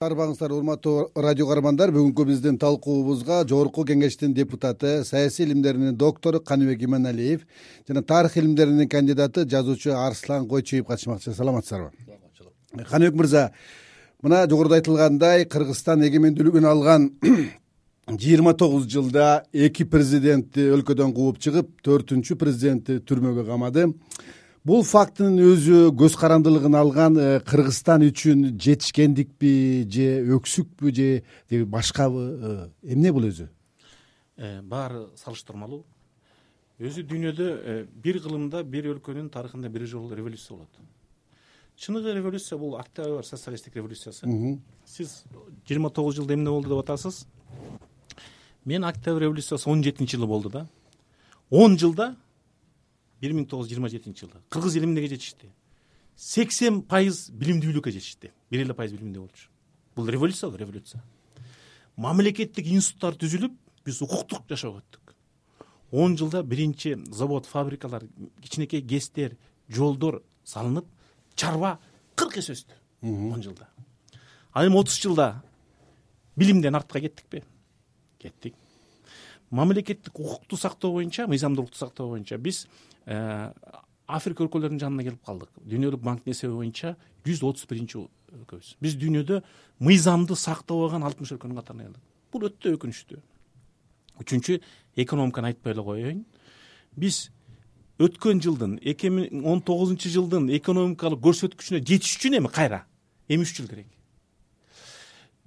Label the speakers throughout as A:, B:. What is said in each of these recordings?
A: арбаңыздар урматтуу радио каармандар бүгүнкү биздин талкуубузга жогорку кеңештин депутаты саясий илимдердин доктору каныбек иманалиев жана тарых илимдеринин кандидаты жазуучу арслан койчуев катышмакчы. Саламатсыздарбы? Каныбек мырза мына жогоруда айтылгандай кыргызстан эгемендүүлүгүн алган жыйырма тогуз жылда эки президентти өлкөдөн кууп чыгып төртүнчү президентти түрмөгө камады бул фактынын өзү көз карандылыгын алган э, кыргызстан үчүн жетишкендикпи же өксүкпү же башкабы э, эмне бул өзү?
B: Э, баары салыштырмалуу. Өзү дүйнөдө бир кылымда бир өлкөнүн тарыхында бир жолу революция болот. Чыныгы революция бул октябрь социалисттик революциясы. Сиз жыйырма тогуз жылда эмне болду деп атасыз? Мен октябрь революциясы он жетинчи жылы болду да. Он жылда бир миң тогуз жүз жыйырма жетинчи жылы. Кыргыз эли эмнеге жетишти сексен пайыз билимдүүлүккө жетишти бир эле пайыз билимдүү болчу. Бул революция го революция. Мамлекеттик институттар түзүлүп биз укуктук жашоого өттүк. Он жылда биринчи завод фабрикалар кичинекей гэстер жолдор салынып чарба кырк эсе өстү он жылда. Ал эми отуз жылда билимден артка кеттикпи кеттик. Мамлекеттик укукту сактоо боюнча мыйзамдуулукту сактоо боюнча биз африка өлкөлөрүнүн жанына келип калдык. Дүйнөлүк банктын эсеби боюнча жүз отуз биринчи өлкөбүз. Биз дүйнөдө мыйзамды сактабаган алтымыш өлкөнүн катарына келдик. Бул өтө өкүнүчтүү. Үчүнчү экономиканы айтпай эле коеюн. Биз өткөн жылдын эки миң он тогузунчу жылдын экономикалык көрсөткүчүнө жетиш үчүн эми кайра? Эми үч жыл керек.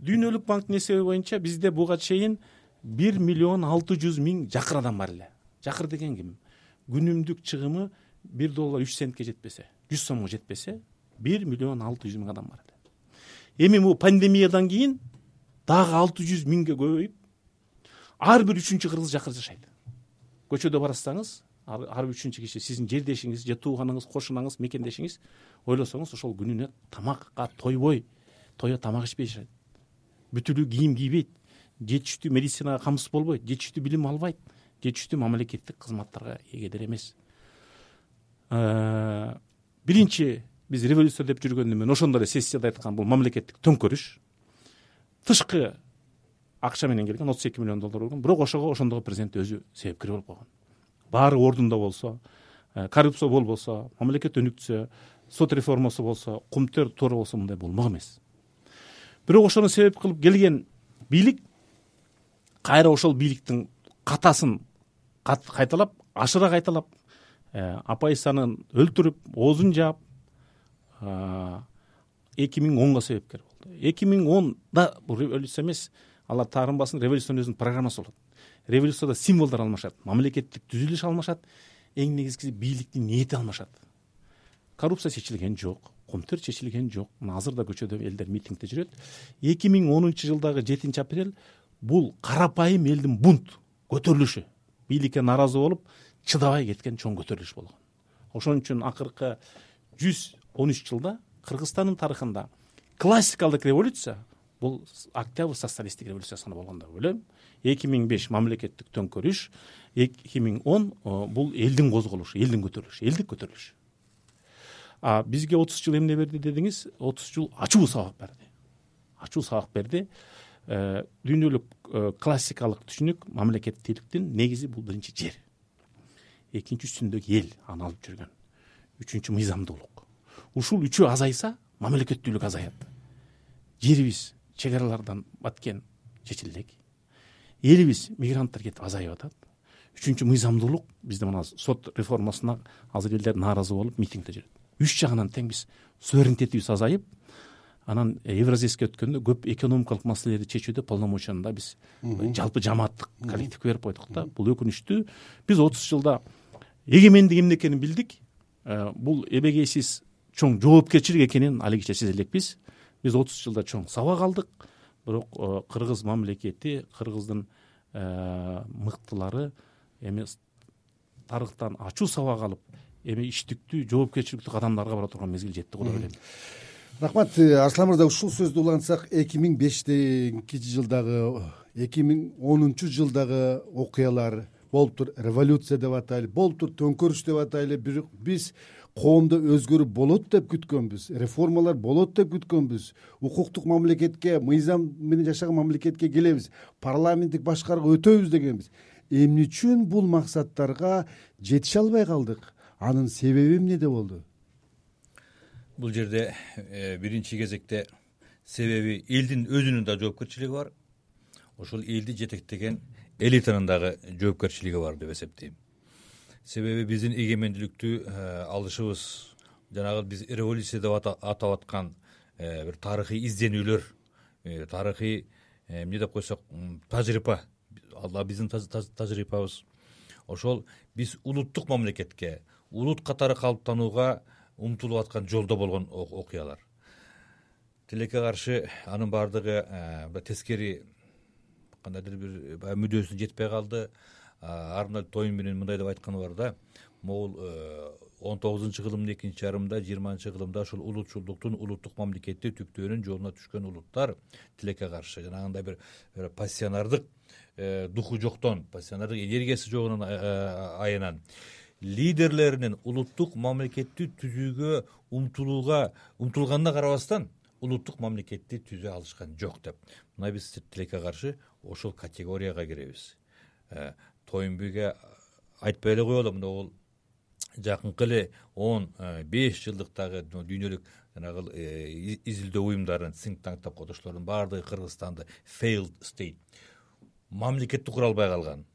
B: Дүйнөлүк банктын эсеби боюнча бизде буга чейин бир миллион алты жүз миң жакыр адам бар эле. Жакыр деген ким күнүмдүк чыгымы бир доллар үч центке жетпесе жүз сомго жетпесе бир миллион алты жүз миң адам бар эле эми бул пандемиядан кийин дагы алты жүз миңге көбөйүп ар бир үчүнчү кыргыз жакыр жашайт. Көчөдө барсаңыз ар бир үчүнчү киши сиздин жердешиңиз же тууганыңыз кошунаңыз мекендешиңиз ойлосоңуз ошол күнүнө тамакка тойбой тое тамак ичпей жашайт. Бүтүлүү кийим кийбейт жетиштүү медицинага камсыз болбойт жетиштүү билим албайт жетиштүү мамлекеттик кызматтарга ээлер эмес. Э, биринчи биз революция деп жүргөндө мен ошондо эле сессияда айткам бул мамлекеттик төңкөрүш тышкы акча менен келген отуз эки миллион доллар болгон бирок ошого ошондого президент өзү себепкер болуп калган баары ордунда болсо э, коррупция болбосо мамлекет өнүксө сот реформасы болсо кумтөр туура болсо мындай болмок эмес. Бирок ошону себеп кылып келген бийлик кайра ошол бийликтин катасын кайталап ашыра кайталап э, апайсанын өлтүрүп оозун жаап эки миң онго себепкер болду. Эки миң онда бул революция эмес алар таарынбасын революциянын өзүнүн программасы болот. Революцияда символдор алмашат мамлекеттик түзүлүш алмашат эң негизгиси бийликтин ниети алмашат. Коррупция чечилген жок кумтөр чечилген жок мына азыр да көчөдө элдер митингде жүрөт. Эки миң онунчу жылдагы жетинчи апрель бул карапайым элдин бунт көтөрүлүшү бийликке нааразы болуп чыдабай кеткен чоң көтөрүлүш болгон. Ошон үчүн акыркы жүз он үч жылда кыргызстандын тарыхында классикалык революция бул октябрь социалисттик революция саналып болгон деп ойлойм. Эки миң беш мамлекеттик төңкөрүш эки миң он бул элдин козголушу элдин көтөрүлүшү элдик көтөрүлүш а бизге отуз жыл эмне берди дедиңиз? отуз жыл ачуу сабак берди. Ачуу сабак берди дүйнөлүк э, классикалык түшүнүк мамлекеттүүлүктүн негизи бул биринчи жер. Экинчи үстүндөгү эл аны алып жүргөн. Үчүнчү мыйзамдуулук. Ушул үчөө азайса мамлекеттүүлүк азаят. Жерибиз чек аралардан баткен чечиле элек элибиз мигранттар кетип азайып атат. Үчүнчү мыйзамдуулук бизде мына сот реформасына азыр элдер нааразы болуп митингде жүрөт. Үч жагынан тең биз суверенитетибиз азайып анан евразийскке өткөндө көп экономикалык маселелерди чечүүдө полномочияны да биз жалпы жамааттык коллективге берип койдук да. Бул өкүнүчтүү. Биз отуз жылда эгемендик эмне экенин билдик. Э, бул эбегейсиз чоң жоопкерчилик экенин алигиче сезе элекпиз биз. Отуз жылда чоң сабак алдык. Бирок э, кыргыз мамлекети кыргыздын э, мыктылары эми тарыхтан ачуу сабак алып эми иштиктүү жоопкерчиликтүү кадамдарга бара турган мезгил жетти го деп
A: рахмат э, арслан мырза ушул сөздү улантсак эки миң бештинки жылдагы эки миң онунчу жылдагы окуялар болуптур революция деп атайлы болуптур төңкөрүш деп атайлы бирок биз коомдо өзгөрүү болот деп күткөнбүз. Реформалар болот деп күткөнбүз. Укуктук мамлекетке мыйзам менен жашаган мамлекетке келебиз. Парламенттик башкарууга өтөбүз дегенбиз. Эмне үчүн бул максаттарга жетише албай калдык? Анын себеби эмнеде болду
C: бул жерде э, биринчи кезекте себеби элдин өзүнүн да жоопкерчилиги бар. Ошол элди жетектеген элитанын дагы жоопкерчилиги бар деп эсептейм. Себеби биздин эгемендүүлүктү э, алышыбыз жанагы биз революция деп атап аткан э, бир тарыхый изденүүлөр тарыхый эмне деп койсок тажрыйба ал биздин тажрыйбабыз ошол биз улуттук мамлекетке улут катары калыптанууга умтулуп аткан жолдо болгон окуялар. Тилекке каршы анын баардыгы э, тескери кандайдыр бир баягы мүдөөсүнө жетпей калды. Арнольд тойн менен мындай деп айтканы бар да. Могул э, он тогузунчу кылымдын экинчи жарымында жыйырманчы кылымда ушул улутчулдуктун улуттук мамлекетти түптөөнүн жолуна түшкөн улуттар тилекке каршы. Жанагындай бир пассионардык э, духу жоктон пассионардык энергиясы жогунан аянан лидерлеринин улуттук мамлекетти түзүүгө умтулууга умтулганына карабастан улуттук мамлекетти түзө алышкан жок деп. Мына биз тилекке каршы ошол категорияга киребиз. Э, тойнбиге айтпай эле коелу мына бул жакынкы эле он э, беш жылдыктагы дүйнөлүк жанагы э, изилдөө уюмдарын синк танк деп коет баардыгы кыргызстанды failed state. Мамлекетти кура албай калган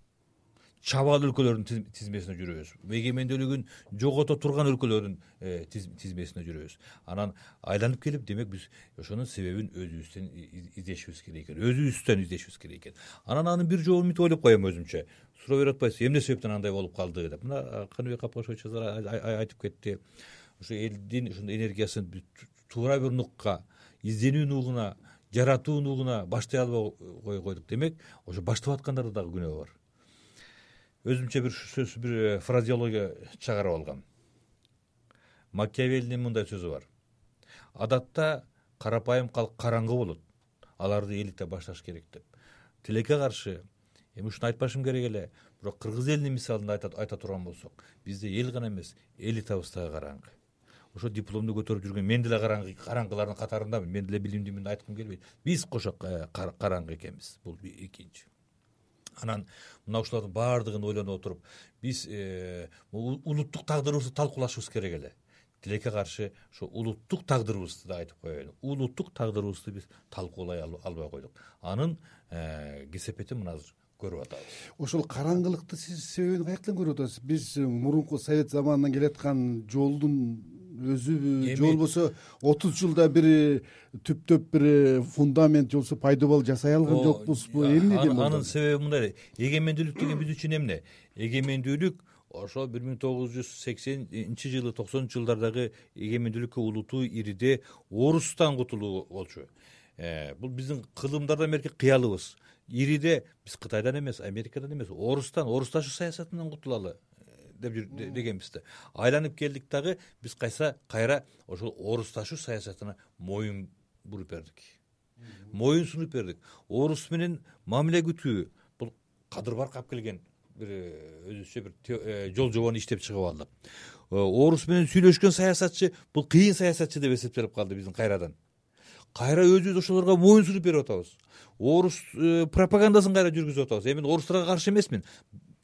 C: чабал өлкөлөрдүн тизмесине жүрөбүз. Эгемендүүлүгүн жогото турган өлкөлөрдүн э, тизмесине жүрөбүз. Анан айланып келип демек биз ошонун себебин өзүбүздөн издешибиз керек экен. Өзүбүздөн издешибиз керек экен. Анан анын бир жолун мынтип ойлоп коем өзүмчө. Суроо берип атпайсызбы? Эмне себептен андай болуп калды деп. Мына каныбек капкошович айтып кетти. Ушу элдин ушундай энергиясын туура бир нукка изденүү нугуна жаратуу нугуна баштай албай койдук. Демек ошо баштап аткандарда дагы күнөө бар өзүмчө бир сөз бир э, фразеология чыгарып алгам макиавеллинин мындай сөзү бар. Адатта карапайым калк караңгы болот. Аларды элита башташ керек деп. Тилекке каршы эми ушуну айтпашым керек эле бирок кыргыз элинин мисалында айта турган болсок бизде эл гана эмес элитабыз дагы караңгы. Ошо дипломду көтөрүп жүргөн мен деле караңгылардын катарындамын. Мен деле билимдүүмүн айткым келбейт. Биз кошо э, караңгы экенбиз. Бул экинчи анан мына ушулардын баардыгын ойлоно отуруп биз э, улуттук тагдырыбызды талкуулашыбыз керек эле. Тилекке каршы ушу улуттук тагдырыбызды да айтып коеюн. Улуттук тагдырыбызды биз талкуулай албай койдук. Анын э, кесепетин мына азыр көрүп атабыз.
A: Ошол караңгылыкты сиз себебин каяктан көрүп атасыз? Биз мурунку совет заманынан келаткан жолдун өзүбү же болбосо отуз жылда бир түптөп бир фундамент же болбосо пайдубал жасай алган жокпузбу эмне
C: анын себеби мындай эгемендүүлүк деген биз үчүн эмне? Эгемендүүлүк ошо бир миң тогуз жүз сексенинчи жылы токсонунчу жылдардагы эгемендүүлүккө улутуу ириде орустан кутулуу болчу. Э, бул биздин кылымдардан берки кыялыбыз. Ириде биз кытайдан эмес америкадан эмес орустан орусташуу саясатынан кутулалы деп дегенбиз да. Айланып келдик дагы биз кайса кайра ошол орусташуу саясатына моюн буруп бердик. Моюн сунуп бердик. Орус менен мамиле күтүү. Бул кадыр барк келген бир э, өзүбүзчө бир э, жол жобону иштеп чыгып алды э, орус менен сүйлөшкөн саясатчы бул кыйын саясатчы деп эсептелип калды биздин кайрадан. Кайра өзүбүз ошолорго моюн сунуп берип атабыз. Орус пропагандасын кайра жүргүзүп атабыз. Эми мен орустарга каршы эмесмин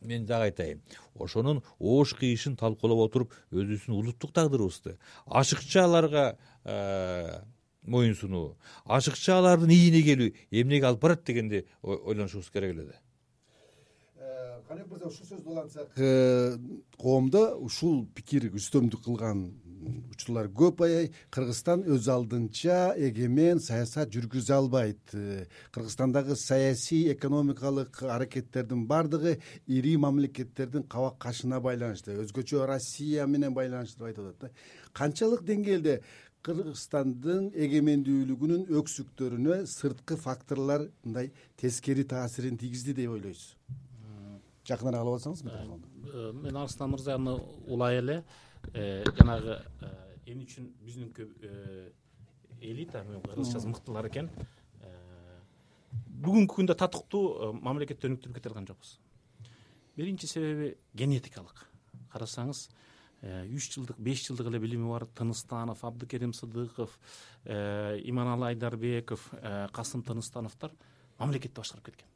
C: мен дагы айтайын. Ошонун оош кыйышын талкуулап отуруп өзүбүздүн улуттук тагдырыбызды ашыкча аларга э, моюн сунуу. Ашыкча алардын ийине келүү эмнеге алып барат дегенди ойлонушубуз керек эле да.
A: Э, каныбек мырза ушул сөздү улантсак э, коомдо ушул пикир үстөмдүк кылган учурлар көп аябай. Кыргызстан өз алдынча эгемен саясат жүргүзө албайт. Кыргызстандагы саясий экономикалык аракеттердин баардыгы ири мамлекеттердин кабак кашына байланыштуу өзгөчө россия менен байланыштуу деп айтып атат да. Канчалык деңгээлде кыргызстандын эгемендүүлүгүнүн өксүктөрүнө сырткы факторлор мындай тескери таасирин тийгизди деп ойлойсуз. Жакыныраак алып алсаңыз
B: э, мен арыстан мырзаны улай эле. Э, жанагы э, эмне үчүн биздинкү э, элита кыргызчасы мыктылар экен. Бүгүнкү күндө татыктуу мамлекетти өнүктүрүп кете алган жокпуз. Биринчи себеби генетикалык. Карасаңыз э, үч жылдык беш жылдык эле билими бар. Тыныстанов абдыкерим сыдыков э, иманалы айдарбеков касым тыныстановдор мамлекетти башкарып кеткен.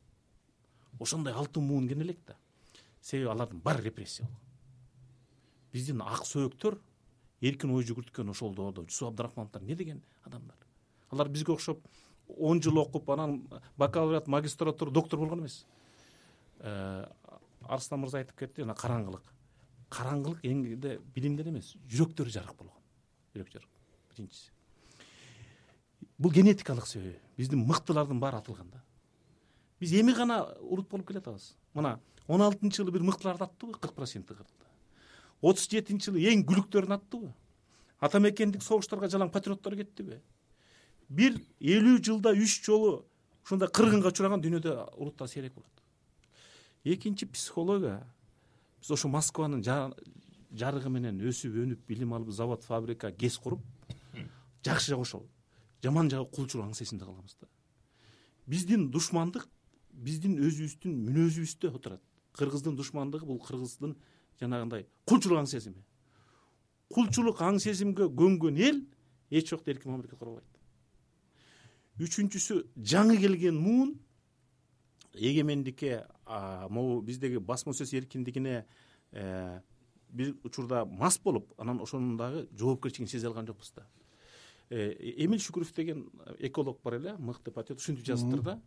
B: Ошондой алтын муун кене элек да. Себеби алардын баары репрессия болгон биздин ак сөөктөр эркин ой жүгүрткөн ошол доордо. Жусуп абдрахмановдор эмне деген адамдар? Алар бизге окшоп он жыл окуп анан бакалавриат магистратура доктор болгон эмес. Э, арслан мырза айтып кетти жана караңгылык караңгылык эңде билимден эмес жүрөктөрү жарык болгон. Жүрөк жарык. Биринчиси. Бул генетикалык себеби. Биздин мыктылардын баары атылган да. Биз эми гана улут болуп келатабыз. Мына он алтынчы жылы бир мыктыларды аттыбы кырк проценти кырды отуз жетинчи жылы эң күлүктөрүн аттыбы ата мекендик согуштарга жалаң патриоттор кеттиби бир элүү жылда үч жолу ушундай кыргынга учураган дүйнөдө улуттар сейрек болот. Экинчи психология. Биз ошо москванын жарыгы менен өсүп өнүп билим алып завод фабрика гэс куруп жакшы жагы ошол жаман жагы кулчулук аң сезимде калганбыз да. Биздин душмандык биздин өзүбүздүн мүнөзүбүздө отурат. Кыргыздын душмандыгы бул кыргыздын жанагындай кулчулук аң сезими. Кулчулук аң сезимге көнгөн эл эч убакта эркин мамлекет кура албайт үчүнчүсү жаңы келген муун эгемендикке могу биздеги басма сөз эркиндигине э, бир учурда мас болуп анан ошонун дагы жоопкерчилигин сезе алган жокпуз да. Э, эмил шүкүров деген эколог бар эле мыкты патриот ушинтип жазыптыр да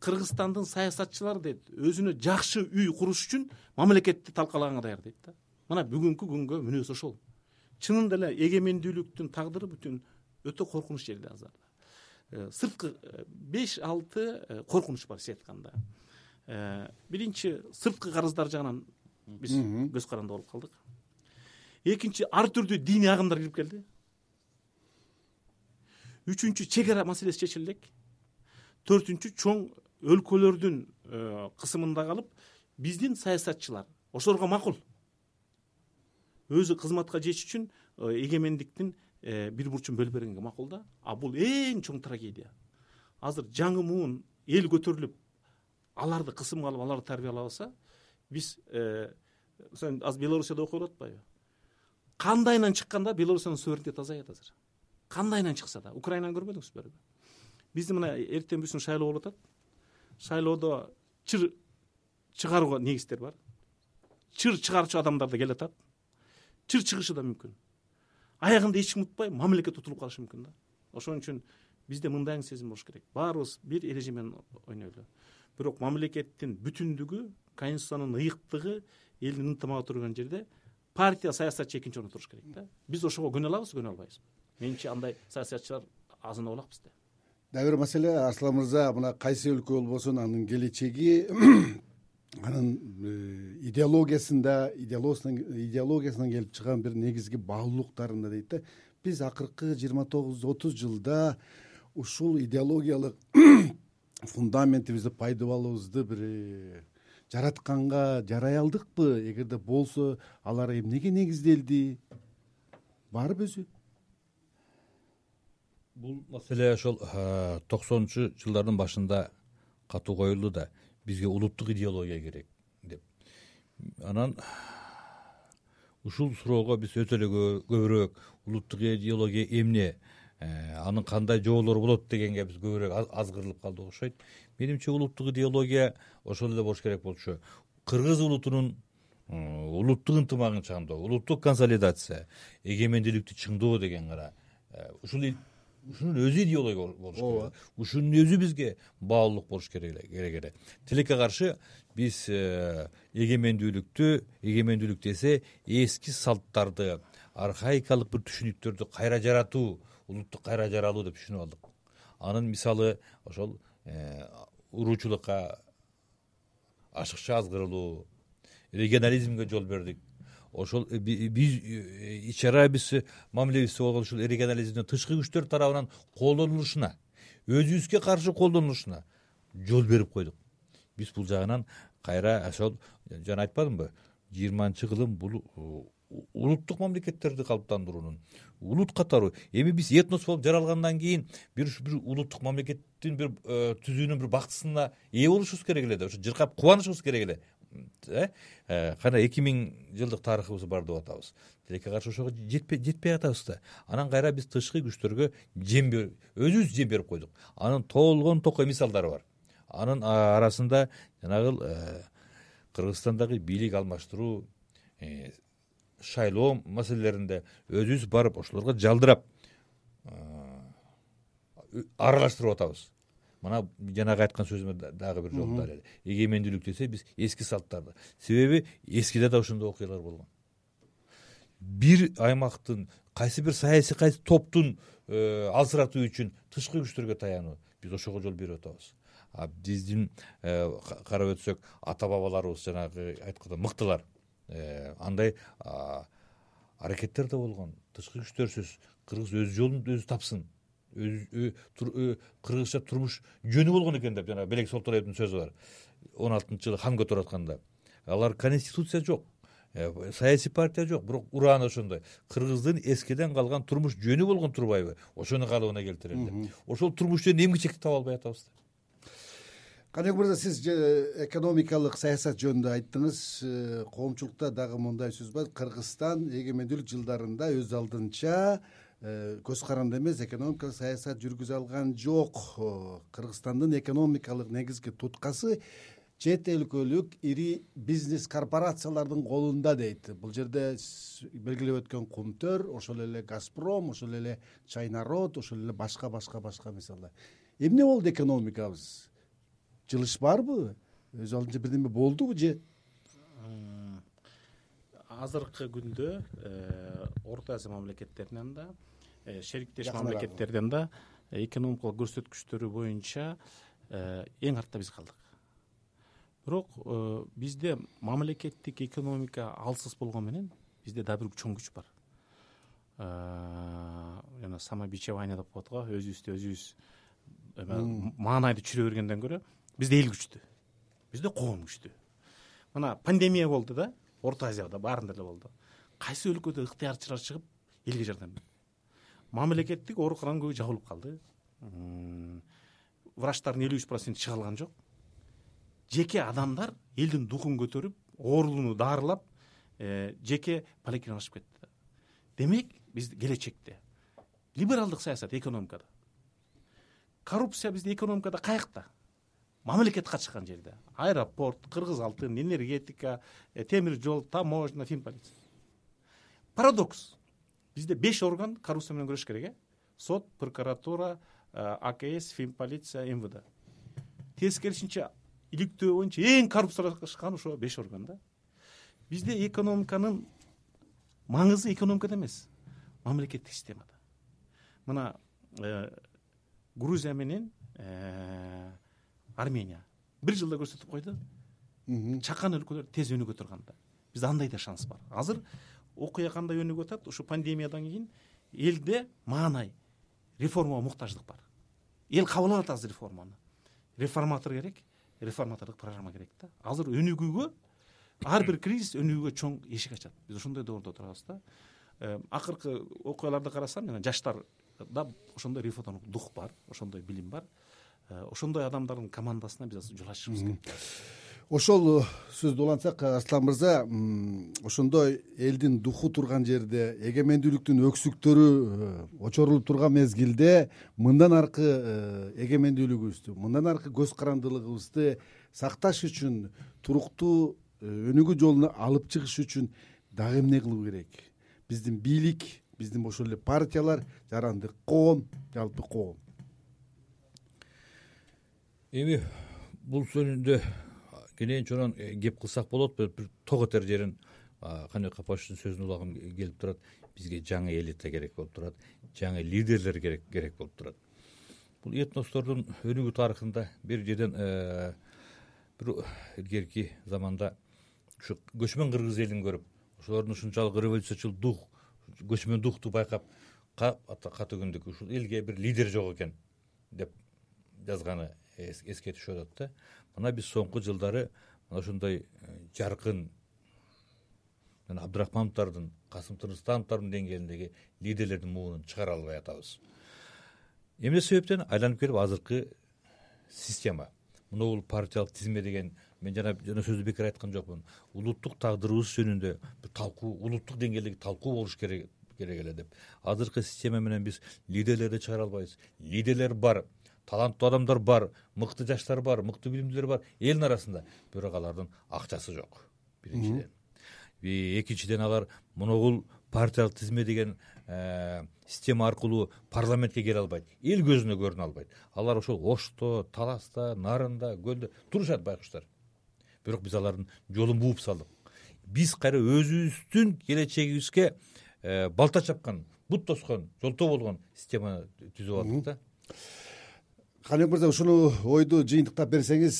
B: кыргызстандын саясатчылары дейт өзүнө жакшы үй куруш үчүн мамлекетти талкалаганга даяр дейт да. Мына бүгүнкү күнгө мүнөз ошол. Чынында эле эгемендүүлүктүн тагдыры бүтүн өтө коркунуч жерде азыр. Э, сырткы э, беш алты э, коркунуч бар сиз айтканда. Биринчи сырткы карыздар жагынан биз көз каранды болуп калдык. Экинчи ар түрдүү диний агымдар кирип келди. Үчүнчү чек ара маселеси чечиле элек төртүнчү чоң өлкөлөрдүн э, кысымында калып биздин саясатчылар ошолорго макул. Өзү кызматка жетиш үчүн э, эгемендиктин э, бир бурчун бөлүп бергенге макул да. А бул эң чоң трагедия. Азыр жаңы муун эл көтөрүлүп аларды кысымга алып аларды тарбиялабаса биз азыр белоруссияда окуп атпайбы кандайынан чыкканда белоруссиянын суверенитети азаят азыр. Кандайынан чыкса да украинаны көрбөдүңүзбү биздин мына эртең буюрсун шайлоо болуп атат шайлоодо чыр чыгарууга негиздер бар. Чыр чыгаруучу адамдар да келатат. Чыр чыгышы да мүмкүн. Аягында эч ким утпай мамлекет утулуп калышы мүмкүн да. Ошон үчүн бизде мындай сезим болуш керек. Баарыбыз бир эреже менен ойнойлу бирок мамлекеттин бүтүндүгү конституциянын ыйыктыгы элдин ынтымагы турган жерде партия саясатчы экинчи орунда туруш керек да. Биз ошого көнө алабызбы көнө албайбызбы менимче андай саясатчылар азынаап элак бизде
A: дагы бир маселе арслан мырза мына кайсы өлкө болбосун анын келечеги анын э, идеологиясында идеологиясынан келип чыккан бир негизги баалуулуктарында дейт да. Биз акыркы жыйырма тогуз отуз жылда ушул идеологиялык фундаментибизди пайдубалыбызды бир э, жаратканга жарай алдыкпы? Эгерде болсо алар эмнеге негизделди? Барбы өзү
C: бул маселе. Ошол токсонунчу жылдардын башында катуу коюлду да бизге улуттук идеология керек деп. Анан ушул суроого биз өтө эле көбүрөөк улуттук идеология эмне э, анын кандай жоолору болот дегенге биз көбүрөөк азгырылып калдык окшойт. Менимче улуттук идеология ошол эле болуш керек болчу. Кыргыз улутунун улуттук ынтымагын чаңдоо улуттук консолидация эгемендүүлүктү чыңдоо деген гана э, ушул ушунун өзү идеология болуш керек ушунун өзү бизге баалуулук болуш керек эле. Тилекке каршы биз э, эгемендүүлүктү эгемендүүлүк десе эски салттарды архаикалык бир түшүнүктөрдү кайра жаратуу улутту кайра жаралуу деп түшүнүп алдык. Анын мисалы ошол э, уруучулукка ашыкча азгырылуу регионализмге жол бердик ошол э, биз э, ич биз мамилебизде болгон ушул регионализмдин тышкы күчтөр тарабынан колдонулушуна өзүбүзгө каршы колдонулушуна жол берип койдук. Биз бул жагынан кайра ошол жана айтпадымбы жыйырманчы кылым бул э, улуттук мамлекеттерди калыптандыруунун улут катары. Эми биз этнос болуп жаралгандан кийин бир бир улуттук мамлекеттин бир түзүүнүн бир бактысына ээ болушубуз керек эле да ошо жыркап кубанышыбыз керек эле э, э кана эки миң жылдык тарыхыбыз бар деп атабыз. Тилекке каршы ошого жетпей атабыз да. Анан кайра биз тышкы күчтөргө жем өзүбүз жем берип койдук. Анын толгон токой мисалдары бар. Анын арасында жанагыл э, кыргызстандагы бийлик алмаштыруу э, шайлоо маселелеринде өзүбүз барып ошолорго жалдырап аралаштырып атабыз мына жанагы айткан сөзүмө дагы бир жолу далил эгемендүүлүк десе биз эски салттарды. Себеби эскиде да ошондой окуялар болгон. Бир аймактын кайсы бир саясий кайсы топтун э, алсыратуу үчүн тышкы күчтөргө таянуу биз ошого жол берип атабыз. А биздин э, карап өтсөк ата бабаларыбыз жанагы айткандай мыктылар. Э, андай аракеттер да болгон. Тышкы күчтөрсүз. Кыргыз өз жолун өзү тапсын кыргызча турмуш жөнү болгон экен деп жанагы белек солтораевдин сөзү бар. Он алтынчы жылы хан көтөрүп атканда алар конституция жок э, саясий партия жок бирок урааны ошондой. Кыргыздын эскиден калган турмуш жөнү болгон турбайбы ошону калыбына келтирели деп. Ошол турмуш жөнүндө эмгичекти чекти таба албай атабыз да
A: каныбек мырза сиз экономикалык саясат жөнүндө айттыңыз. Э, коомчулукта дагы мындай сөз бар. Кыргызстан эгемендүүлүк жылдарында өз алдынча Э, көз каранды эмес экономикалык саясат жүргүзө алган жок. Кыргызстандын экономикалык негизги туткасы чет өлкөлүк ири бизнес корпорациялардын колунда дейт. Бул жерде белгилеп өткөн кумтөр ошол эле газпром ошол эле чайнарод ошол эле башка башка башка мисалы эмне болду экономикабыз? Жылыш барбы? Өз алдынча бирдеме болдубу же
B: азыркы күндө э, орто азия мамлекеттеринен да э, шериктеш мамлекеттерден да э, экономикалык көрсөткүчтөрү боюнча эң артта биз калдык. Бирок бизде мамлекеттик экономика алсыз болгону менен бизде дагы бир чоң күч бар. Жана самообичевание деп коет го өзүбүздү өзүбүз эме маанайды түшүрө бергенден көрө бизде эл күчтүү бизде коом күчтүү мына пандемия болду да орто азияда баарында эле болду. Кайсы өлкөдө ыктыярчылар чыгып элге жардам берди? Мамлекеттик оорукананын көбү жабылып калды. Врачтардын элүү үч проценти чыга алган жок. Жеке адамдар элдин духун көтөрүп оорууну дарылап э, жеке поликлиникага ачып кетти. Демек биз келечекте. Либералдык саясат экономикада. Коррупция бизде экономикада каякта мамлекет катышкан жерде. Аэропорт кыргыз алтын энергетика э, темир жол таможня фин полиция. Парадокс. Бизде беш орган коррупция менен күрөшүш керек э? Сот прокуратура э, акс фин полиция мвд тескерисинче иликтөө боюнча эң коррупциялашкан ошо беш орган да. Бизде экономиканын маңызы экономикада эмес мамлекеттик системада. Мына э, грузия менен армения. Бир жылда көрсөтүп койду. Чакан өлкөлөр тез өнүгө турган да бизде андай да шанс бар. Азыр окуя кандай өнүгүп атат ушу пандемиядан кийин элде маанай реформага муктаждык бар. Эл кабыл алат азыр реформаны. Реформатор керек реформатордук программа керек да. Азыр өнүгүүгө ар бир кризис өнүгүүгө чоң эшик ачат. Биз ошондой доордо турабыз да. Э, акыркы окуяларды карасам жана жаштарда ошондой реформалык дух бар ошондой билим бар ошондой адамдардын командасына биз азыр жол ачышыбыз керек.
A: Ошол э, сөздү улантсак арслан мырза ошондой элдин духу турган жерде эгемендүүлүктүн өксүктөрү э, очорулуп турган мезгилде мындан аркы эгемендүүлүгүбүздү мындан аркы көз карандылыгыбызды сакташ үчүн туруктуу өнүгүү жолуна алып чыгыш үчүн дагы эмне кылуу керек? Биздин бийлик биздин ошол эле партиялар жарандык коом жалпы коом
C: эми бул жөнүндө кенен чонон э, кеп кылсак болот бир ток этер жерин каныбек капашовичтин сөзүн улагым келип турат. Бизге жаңы элита керек болуп турат жаңы лидерлер керек болуп турат. Бул этностордун өнүгүү тарыхында бир жерден э, бир илгерки заманда ушу көчмөн кыргыз элин көрүп ошолордун ушунчалык революциячыл дух көчмөн духту байкап катуу күндүк ушул элге бир лидер жок экен деп жазганы эске түшүп атат да. Мына биз соңку жылдары мына ушундай э, жаркын жана абдрахмановдордун касым тыныстановдордун деңгээлиндеги лидерлердин муунун чыгара албай атабыз. Эмне себептен айланып келип азыркы система. Моногул партиялык тизме деген мен жана жана сөздү бекер айткан жокмун. Улуттук тагдырыбыз жөнүндө бир талкуу улуттук деңгээлдеги талкуу болуш керек керек эле деп. Азыркы система менен биз лидерлерди чыгара албайбыз. Лидерлер бар таланттуу адамдар бар мыкты жаштар бар мыкты билимдүүлөр бар. Элдин арасында бирок алардын акчасы жок. Биринчиден. Экинчиден алар моногул партиялык тизме деген э, система аркылуу парламентке келе албайт. Эл көзүнө көрүнө албайт. Алар ошол ошто таласта нарында көлдө турушат байкуштар. Бирок биз алардын жолун бууп салдык. Биз кайра өзүбүздүн келечегибизге э, балта чапкан бут тоскон жолтоо болгон системаны түзүп алдык да
A: каныбек мырза ушуну ойду жыйынтыктап берсеңиз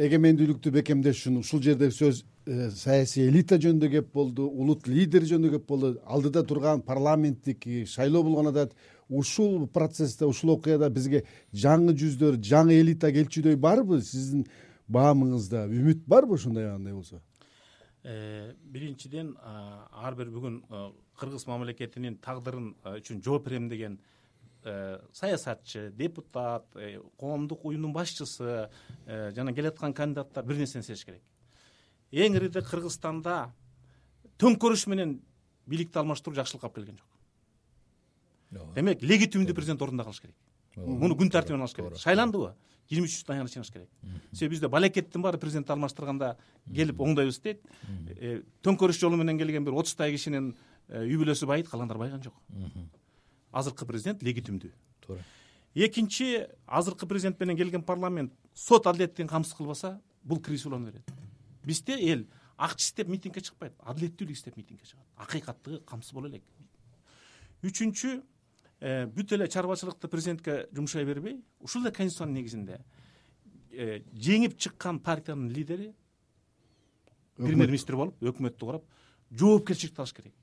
A: эгемендүүлүктү бекемдеш үчүн ушул жерде сөз э, саясий элита жөнүндө кеп болду улут лидери жөнүндө кеп болду алдыда турган парламенттик шайлоо болгондо да ушул процессте ушул окуяда бизге жаңы жүздөр жаңы элита келчүдөй барбы? Сиздин баамыңызда үмүт барбы ушундай андай болсо?
B: Э, биринчиден ар бир бүгүн э, кыргыз мамлекетинин тагдырын үчүн жооп берем деген Э, саясатчы депутат э, коомдук уюмдун башчысы э, жана келаткан кандидаттар бир нерсени сезиш керек. Эң ириде кыргызстанда төңкөрүш менен бийликти алмаштыруу жакшылыкка алып келген жок. Демек легитимдүү президент ордунда калыш керек. Муну күн тартибине алыш керек. Шайландыбы? Жыйырма үчүнчү аяныч чыгыш керек. Себеби бизде балекеттин баары президентти алмаштырганда келип оңдойбуз дейт. Төңкөрүш жолу менен келген бир отуздай кишинин үй бүлөсү байыйт калгандары байыган жок азыркы президент легитимдүү. Туура. Экинчи азыркы президент менен келген парламент сот адилеттин камсыз кылбаса бул кризис улана берет. Бизде эл акча издеп митингге чыкпайт адилеттүүлүк издеп митингге чыгат. Акыйкаттыгы камсыз боло элек. Үчүнчү э, бүт эле чарбачылыкты президентке жумшай бербей ушул эле конституциянын негизинде э, жеңип чыккан партиянын лидери премьер министр болуп өкмөттү курап жоопкерчиликти алыш керек.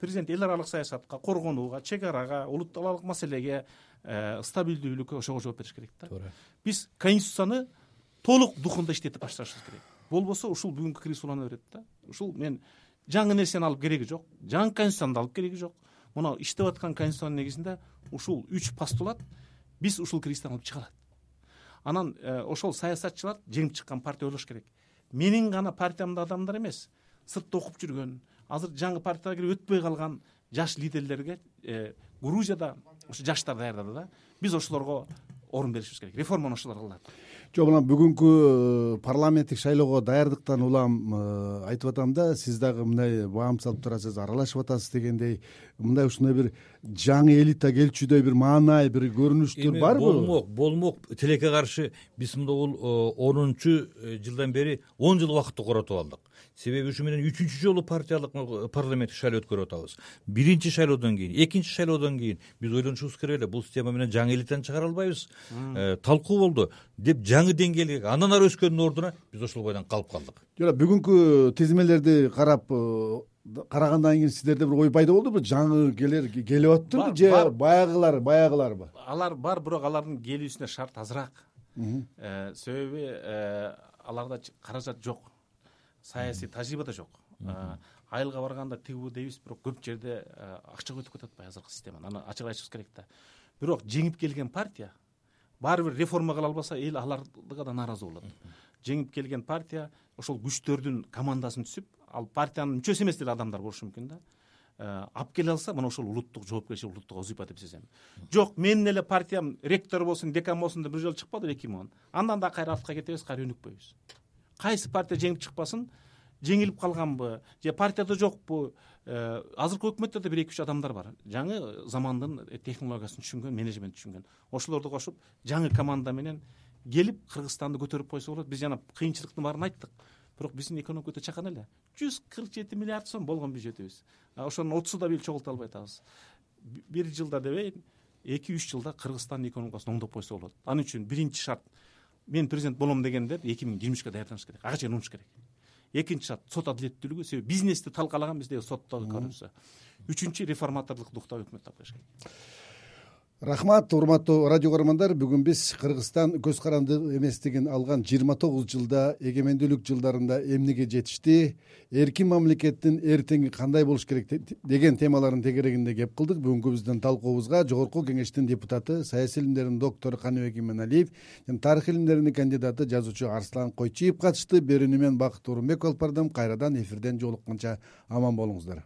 B: Президент эл аралык саясатка коргонууга чек арага улуттук маселеге э, стабилдүүлүккө ошого жооп бериш керек да. Туура. Биз конституцияны толук духунда иштетип башташыбыз керек. Болбосо ушул бүгүнкү кризис улана берет да. Ушул мен жаңы нерсени алып кереги жок жаңы конституцияны да алып кереги жок. Мына иштеп аткан конституциянын негизинде ушул үч постулат биз ушул кризистен алып чыга алат анан э, ошол саясатчылар жеңип чыккан партия ойлош керек. Менин гана партиямдын адамдары эмес сыртта окуп жүргөн. Азыр жаңы партияга кирип өтпөй калган жаш лидерлерге э, грузияда ушу жаштар даярдады да. Биз ошолорго орун беришибиз керек. Реформаны ошолор кылат.
A: Жок мына бүгүнкү э, парламенттик шайлоого даярдыктан улам э, айтып атам да сиз дагы мындай баам салып турасыз аралашып атасыз дегендей мындай ушундай бир жаңы элита келчүдөй бир маанай бир көрүнүштөр барбы
C: болмок болмок. Тилекке каршы биз могул онунчу жылдан бери он жыл убакытты коротуп алдык себеби ушу менен үчүнчү жолу партиялык парламенттик шайлоо өткөрүп атабыз. Биринчи шайлоодон кийин экинчи шайлоодон кийин биз ойлонушубуз керек эле бул система менен жаңы элитаны чыгара албайбыз. Э, талкуу болду. Деп жаңы деңгээлге андан ары өскөндүн ордуна биз ошол бойдон калып калдык.
A: Жок бүгүнкү тизмелерди карап э, карагандан кийин сиздерде бир ой пайда болдубу жаңы келер келип атыптырбы же баягылар баягыларбы
B: алар бар бирок алардын келүүсүнө шарт азыраак. Э, себеби аларда каражат жок саясий тажрыйба да жок. Айылга барганда тигүү дейбиз бирок көп жерде акчага өтүп кетип атпайбы азыркы системаны аны ачык айтышыбыз керек да. Бирок жеңип келген партия баары бир реформа кыла албаса эл аларга да нааразы болот. Жеңип келген партия ошол күчтөрдүн командасын түзүп ал партиянын мүчөсү эмес деле адамдар болушу мүмкүн да. Алып келе алса мына ошол улуттук жоопкерчилик улуттук вазыйфа деп сезем. Жок менин эле партиям ректор болсун декан болсун деп бир жолу чыкпадыбы эки миң андан да кайра артка кетебиз кайра өнүкпөйбүз кайсы партия жеңип чыкпасын жеңилип калганбы же партияда жокпу э, азыркы өкмөттө да бир эки үч адамдар бар. Жаңы замандын технологиясын түшүнгөн менеджментти түшүнгөн. Ошолорду кошуп жаңы команда менен келип кыргызстанды көтөрүп койсо болот. Биз жана кыйынчылыктын баарын айттык. Бирок биздин экономика өтө чакан эле. Жүз кырк жети миллиард сом болгон бюджетибиз. Ошонун отузу да быйыл чогулта албай атабыз. Бир жылда дебейин эки үч жылда кыргызстандын экономикасын оңдоп койсо болот. Ал үчүн биринчи шарт мен президент болом дегендер эки миң жыйырма үчкө даярданыш керек ага чейин унуш керек. Экинчи шарт сот адилеттүүлүгү себеби бизнести талкалаган биздеги соттогу коррупция. Үчүнчү реформатордук духта өкмөт алып келиш керек
A: рахмат урматтуу радио көрөрмандар бүгүн биз кыргызстан көз каранды эместигин алган жыйырма тогуз жылда эгемендүүлүк жылдарында эмнеге жетишти? Эркин мамлекеттин эртеңи кандай болуш керек деген темалардын тегерегинде кеп кылдык. Бүгүнкү биздин талкуубузга жогорку кеңештин депутаты саясий илимдердин доктору каныбек иманалиев жана тарых илимдеринин кандидаты жазуучу арслан койчиев катышты. Берүүнү мен бакыт оорунбеков алып бардым. Кайрадан эфирден жолукканча аман болуңуздар